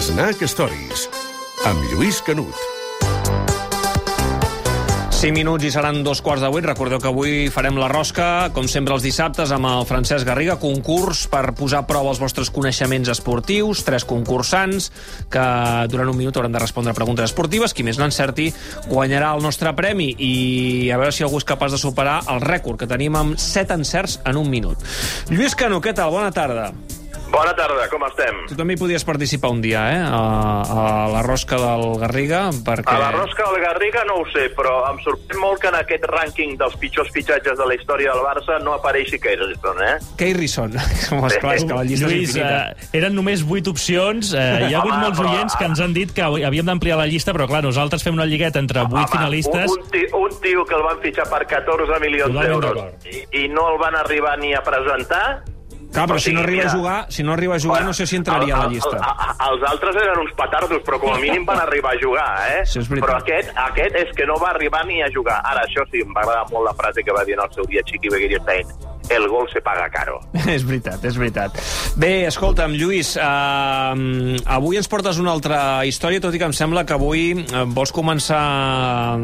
Snack Stories, amb Lluís Canut. 5 minuts i seran dos quarts de vuit. Recordeu que avui farem la rosca, com sempre els dissabtes, amb el Francesc Garriga, concurs per posar a prova els vostres coneixements esportius, tres concursants que durant un minut hauran de respondre a preguntes esportives. Qui més n'encerti guanyarà el nostre premi i a veure si algú és capaç de superar el rècord que tenim amb 7 encerts en un minut. Lluís Cano, què tal? Bona tarda. Bona tarda, com estem? Tu també hi podies participar un dia, eh? A, a la rosca del Garriga, perquè... A la rosca del Garriga no ho sé, però em sorprèn molt que en aquest rànquing dels pitjors fitxatges de la història del Barça no apareixi Keirson, eh? Keirson. Home, esclar, és que la llista Lluís, és infinita. eh, eren només 8 opcions. Eh, hi ha hagut Home, molts però- oients que ens han dit que havíem d'ampliar la llista, però clar, nosaltres fem una lligueta entre 8 finalistes. Un, un, tio, un tio que el van fitxar per 14 milions d'euros i, i no el van arribar ni a presentar... Clar, però O si sigui, no arriba a mira, jugar, si no arriba a jugar, no sé si entraria a la el- el- llista. el- els altres eren uns petardos, però com a mínim van arribar a jugar, eh? Sí, és veritat. però aquest, aquest és que no va arribar ni a jugar. Ara, això sí, em va agradar molt la frase que va dir en el seu dia Chiqui Beguirstein. El gol se paga caro. és veritat, és veritat. Bé, escolta'm, Lluís, eh, avui ens portes una altra història, tot i que em sembla que avui eh, vols començar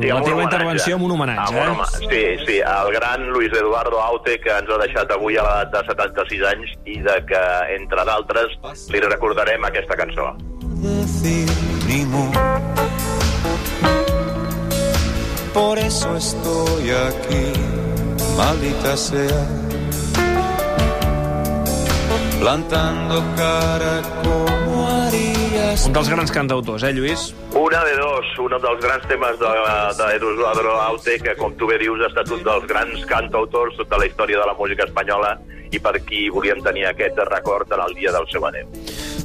Sí, la un teva intervenció amb un homenatge, Amb un eh? home- Sí, sí, el gran Luis Eduardo Aute, que ens ha deixat avui a l'edat de 76 anys i de que, entre d'altres, li recordarem aquesta cançó. Por eso estoy aquí, maldita sea, plantando cara como harías. Un dels grans cantautors, eh, Lluís? Una de dos, un dels grans temes d'Eduardo Aute, que, com tu bé dius, ha estat un dels grans cantautors de la història de la música espanyola i per qui volíem tenir aquest record en el dia del seu adeu.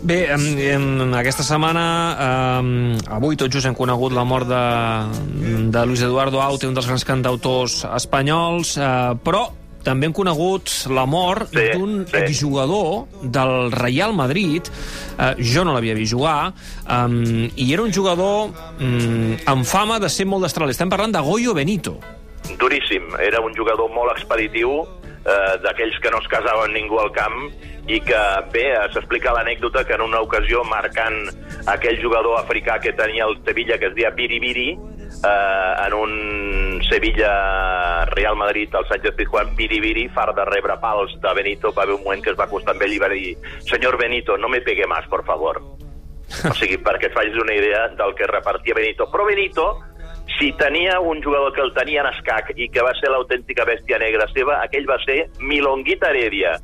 Bé, en, en aquesta setmana, eh, avui tot just hem conegut la mort de, de Luis Eduardo Aute, un dels grans cantautors espanyols, eh, però també hem conegut la mort Sí, d'un sí. exjugador del Real Madrid. Eh, jo no l'havia vist jugar, eh, i era un jugador eh, amb fama de ser molt destralt. Estem parlant de Goyo Benito. duríssim. Era un jugador molt expeditiu, eh, d'aquells que no es casaven ningú al camp, i que, bé, eh, s'explica l'anècdota que en una ocasió, marcant aquell jugador africà que tenia el Sevilla, que es deia Biribiri, eh, en un Sevilla-Real Madrid, el Sánchez Pizjuán, Biribiri, fart de rebre pals de Benito, va haver un moment que es va acostar amb ell i va dir «Senyor Benito, no me pegue más, por favor». O sigui, perquè et facis una idea del que repartia Benito. Però Benito, si tenia un jugador que el tenia en escac i que va ser l'autèntica bèstia negra seva, aquell va ser Milonguita Heredia,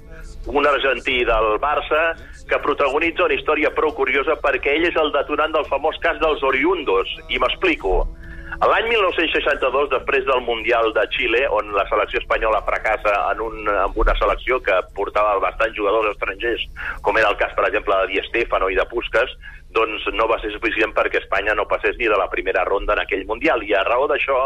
un argentí del Barça que protagonitza una història prou curiosa perquè ell és el detonant del famós cas dels oriundos. I m'explico. L'any 1962, després del Mundial de Xile, on la selecció espanyola fracassa en, un, en una selecció que portava bastants jugadors estrangers, com era el cas, per exemple, de Di Stefano i de Puskas, doncs no va ser suficient perquè Espanya no passés ni de la primera ronda en aquell Mundial. I a raó d'això,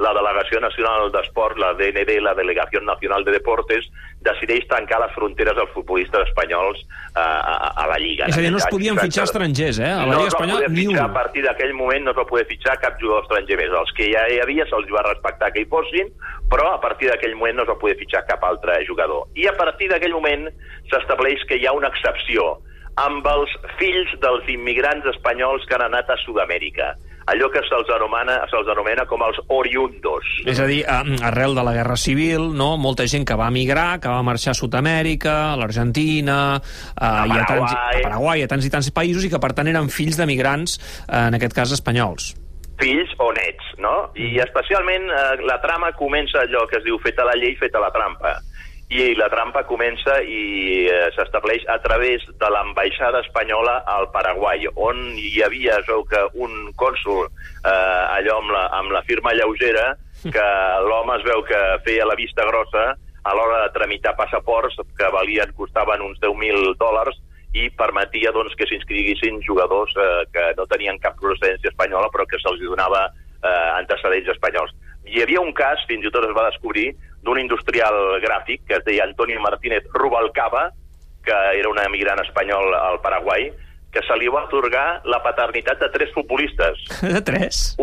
la Delegació Nacional d'Esport, la DND, la Delegació Nacional de Deportes, decideix tancar les fronteres als futbolistes espanyols eh, a, a la Lliga. És a dir, no es podien fitxar estrangers, eh? A la no Lliga va Espanyola, ni un. A partir d'aquell moment no es va poder fitxar cap jugador estranger més. Els que ja hi havia se'ls va respectar que hi fossin, però a partir d'aquell moment no es va poder fitxar cap altre jugador. I a partir d'aquell moment s'estableix que hi ha una excepció amb els fills dels immigrants espanyols que han anat a Sud-amèrica allò que se'ls anomena, se anomena com els oriundos. És a dir, arrel de la Guerra Civil, no? molta gent que va emigrar, que va marxar a Sud-amèrica, a l'Argentina, eh, i a, tants, a Paraguai. A tants i tants països, i que per tant eren fills d'emigrants, eh, en aquest cas espanyols. fills o nets, no? I especialment eh, la trama comença allò que es diu feta la llei, feta la trampa. I la trampa comença i eh, s'estableix a través de l'ambaixada espanyola al Paraguai, on hi havia, es que un cònsul eh, allò amb la, amb la firma lleugera, que l'home es veu que feia la vista grossa a l'hora de tramitar passaports que valien, costaven uns 10.000 dòlars, i permetia doncs, que s'inscriguissin jugadors eh, que no tenien cap procedència espanyola però que se'ls donava eh, antecedents espanyols. Hi havia un cas, fins i tot es va descobrir, d'un industrial gràfic que es deia Antonio Martínez Rubalcaba, que era un emigrant espanyol al Paraguai, que se li va atorgar la paternitat de tres futbolistes. De tres?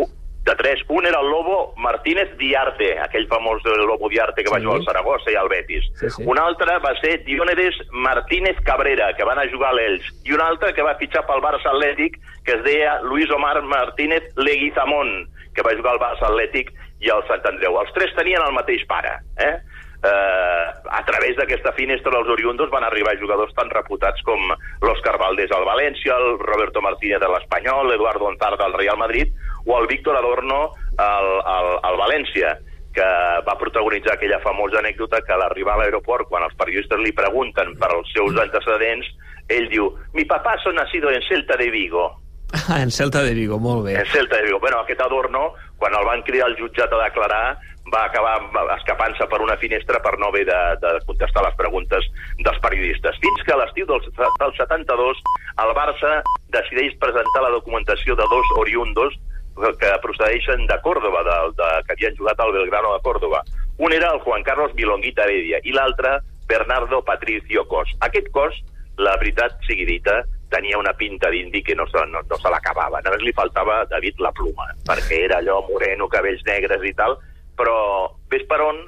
De tres. Un era el Lobo Martínez Diarte, aquell famós eh, Lobo Diarte que va Sí. jugar al Saragossa i al Betis. Sí, sí. Un altre va ser Dionedes Martínez Cabrera, que va anar a jugar a l'Elx. I un altre que va fitxar pel Barça Atlètic, que es deia Luis Omar Martínez Leguizamón, que va jugar al Barça Atlètic i al Sant Andreu. Els tres tenien el mateix pare, eh? eh, a través d'aquesta finestra dels oriundos van arribar jugadors tan reputats com l'Òscar Valdés al València, el Roberto Martínez de l'Espanyol, l'Eduardo Ontarda al Real Madrid o el Víctor Adorno al, al, al València que va protagonitzar aquella famosa anècdota que a l'arribar a l'aeroport, quan els periodistes li pregunten per als seus antecedents, ell diu, mi papá son nacido en Celta de Vigo. Ah, en Celta de Vigo, molt bé. En Celta de Vigo. Bueno, aquest Adorno, quan el van cridar al jutjat a declarar, va acabar escapant-se per una finestra per no haver de, de contestar les preguntes dels periodistes. Fins que a l'estiu del, del 72 el Barça decideix presentar la documentació de dos oriundos que procedeixen de Còrdoba, de, de, que havien jugat al Belgrano de Còrdoba. Un era el Juan Carlos Milonguita Heredia i l'altre Bernardo Patricio Cos. Aquest cos, la veritat sigui dita, tenia una pinta d'indi que no se, no, no se l'acabava. Només li faltava, David, la pluma, perquè era allò moreno, cabells negres i tal, però ves per on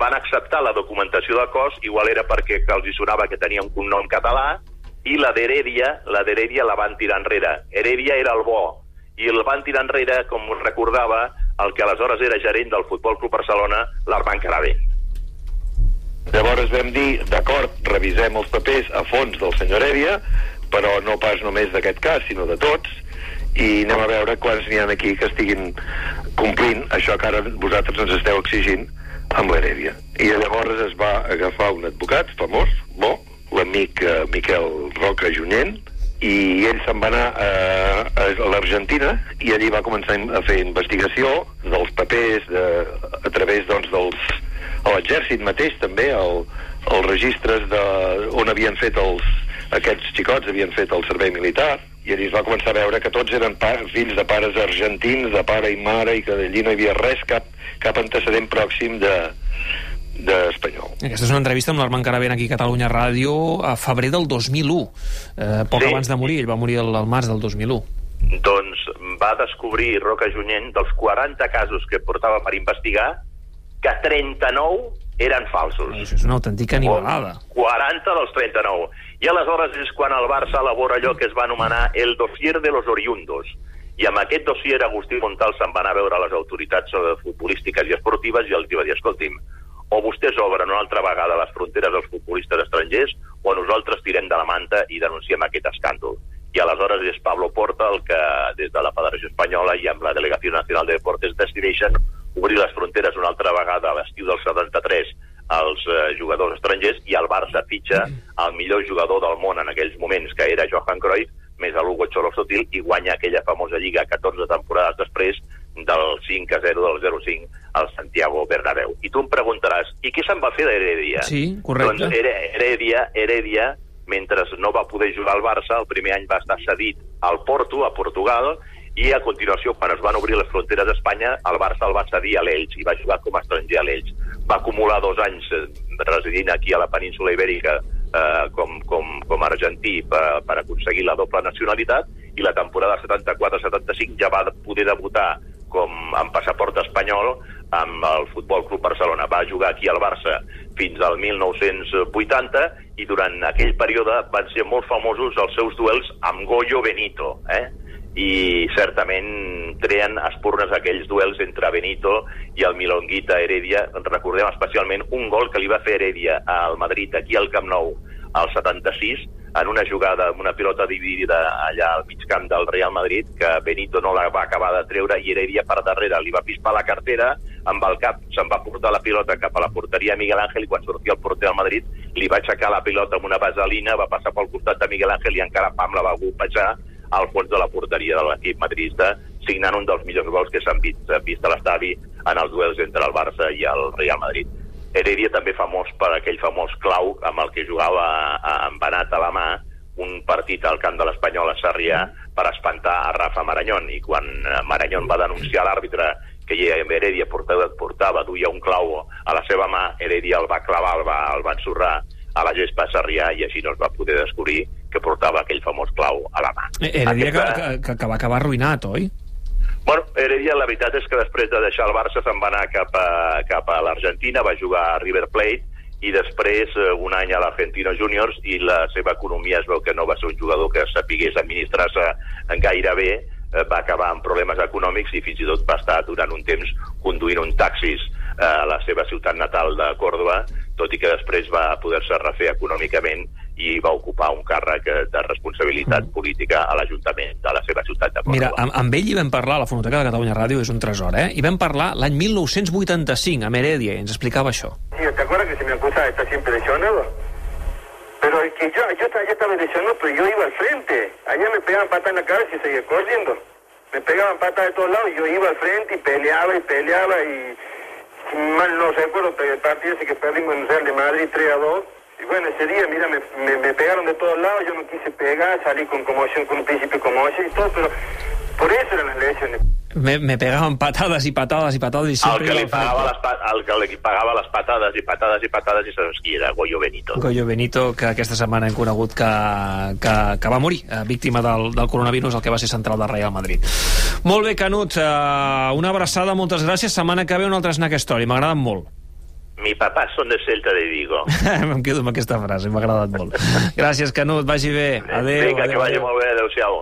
van acceptar la documentació del cos, igual era perquè que els hi sonava que tenia un cognom català, i la d'Heredia, la d'Heredia la van tirar enrere. Heredia era el bo, i el van tirar enrere, com recordava, el que aleshores era gerent del Futbol Club Barcelona, l'Armand Carabé. Llavors vam dir, d'acord, revisem els papers a fons del senyor Heredia, però no pas només d'aquest cas, sinó de tots, i anem a veure quants n'hi ha aquí que estiguin complint això que ara vosaltres ens esteu exigint amb l'Heredia. I llavors es va agafar un advocat famós, bo, l'amic eh, Miquel Roca Junyent, i ell se'n va anar a, a l'Argentina i allí va començar a fer investigació dels papers de, a través doncs, dels, l'exèrcit mateix també, el, els registres de, on havien fet els, aquests xicots havien fet el servei militar i allí es va començar a veure que tots eren pa, fills de pares argentins, de pare i mare i que d'allí no hi havia res, cap, cap antecedent pròxim de d'espanyol. Aquesta és una entrevista amb l'Armand Caravent aquí a Catalunya Ràdio a febrer del 2001, eh, poc Sí. abans de morir, ell va morir el, el març del 2001. Doncs va descobrir Roca Junyent dels 40 casos que portava per investigar que 39 eren falsos. Això és una autèntica animalada. 40 dels 39. I aleshores és quan el Barça elabora allò que es va anomenar el dossier de los oriundos. I amb aquest dossier Agustí Montal se'n va anar a veure les autoritats eh, futbolístiques i esportives i els va dir, escolti'm, o vostès obren una altra vegada les fronteres dels futbolistes estrangers o nosaltres tirem de la manta i denunciem aquest escàndol. I aleshores és Pablo Porta el que, des de la Federació Espanyola i amb la Delegació Nacional de Deportes, decideixen obrir les fronteres una altra vegada a l'estiu del 73 als eh, jugadors estrangers i el Barça fitxa el millor jugador del món en aquells moments, que era Johan Cruyff, més a l'Hugo Cholo Sotil, i guanya aquella famosa lliga 14 temporades després del 5 a 0 del 0-5 al Santiago Bernabéu. I tu em preguntaràs, i què se'n va fer d'Heredia? Sí, correcte. Doncs Here- Heredia, Heredia, mentre no va poder jugar al Barça, el primer any va estar cedit al Porto, a Portugal, i a continuació, quan es van obrir les fronteres d'Espanya, el Barça el va cedir a l'Elx i va jugar com a estranger a l'Elx. Va acumular dos anys eh, residint aquí a la península Ibèrica eh, com, com, com a argentí per, per aconseguir la doble nacionalitat i la temporada 74-75 ja va poder debutar com amb passaport espanyol amb el Futbol Club Barcelona. Va jugar aquí al Barça fins al 1980 i durant aquell període van ser molt famosos els seus duels amb Goyo Benito, eh? I certament treen espurnes aquells duels entre Benito i el Milonguita Heredia. Recordem especialment un gol que li va fer Heredia al Madrid, aquí al Camp Nou, al 76, en una jugada amb una pilota dividida allà al mig camp del Real Madrid, que Benito no la va acabar de treure i Heredia per darrere li va pispar la cartera, amb el cap se'n va portar la pilota cap a la porteria Miguel Ángel i quan sortia el porter del Madrid li va aixecar la pilota amb una vaselina, va passar pel costat de Miguel Ángel i encara pam la va golpejar al fons de la porteria de l'equip madridista, signant un dels millors gols que s'han vist, vist a l'estadi en els duels entre el Barça i el Real Madrid. Heredia també famós per aquell famós clau amb el que jugava a- amb Benat a la mà un partit al camp de l'Espanyol a Sarrià per espantar a Rafa Maranyón i quan eh, Maranyón va denunciar l'àrbitre que Heredia portava, portava, duia un clau a la seva mà, Heredia el va clavar, el va, el va ensorrar a la gespa a Sarrià i així no es va poder descobrir que portava aquell famós clau a la mà. Eh, Heredia que, Aquesta- que, que, que va acabar arruïnat, oi? Bueno, Heredia, la veritat és que després de deixar el Barça se'n va anar cap a, cap a l'Argentina, va jugar a River Plate, i després eh, un any a l'Argentino Juniors i la seva economia es veu que no va ser un jugador que sapigués administrar-se gaire bé, eh, va acabar amb problemes econòmics i fins i tot va estar durant un temps conduint un taxis eh, a la seva ciutat natal de Còrdoba, tot i que després va poder-se refer econòmicament i va ocupar un càrrec eh, de responsabilitat política a l'Ajuntament de la seva ciutat de Còrdoba. Mira, amb, amb ell hi vam parlar, a la Fonoteca de Catalunya Ràdio és un tresor, eh? I vam parlar l'any 1985, amb Heredia, i ens explicava això. Sí, ¿te acuerdas que se me acusa de estar siempre lesionado? Pero es que yo, yo, estaba- yo estaba lesionado, pero yo iba al frente. Allá me pegaban patas en la cabeza y seguía corriendo. Me pegaban patas de todos lados y yo iba al frente y peleaba y peleaba y... si Mal no recuerdo, pero el partido ese que perdimos en el Real de Madrid 3 a 2. Y bueno, ese día, mira, me, me, me pegaron de todos lados, yo no quise pegar, salí con conmoción, con un principio de conmoción y todo, pero por eso eran las lesiones. Me, me pegaven patades i patades i patades i El sempre... que, li pagava les, pa- el que li pagava les patades i patades i patades i saps qui era? Goyo Benito. Goyo Benito, que aquesta setmana hem conegut que, que, que va morir, eh, víctima del, del coronavirus, el que va ser central del Real Madrid. Molt bé, Canut, eh, una abraçada, moltes gràcies. Setmana que ve un altre Snack Story, m'ha agradat molt. Mi papà són de Celta de Vigo. em quedo amb aquesta frase, m'ha agradat molt. Gràcies, Canut, vagi bé. Adéu. Vinga, adéu, que vagi adéu. molt bé, adeu-siau.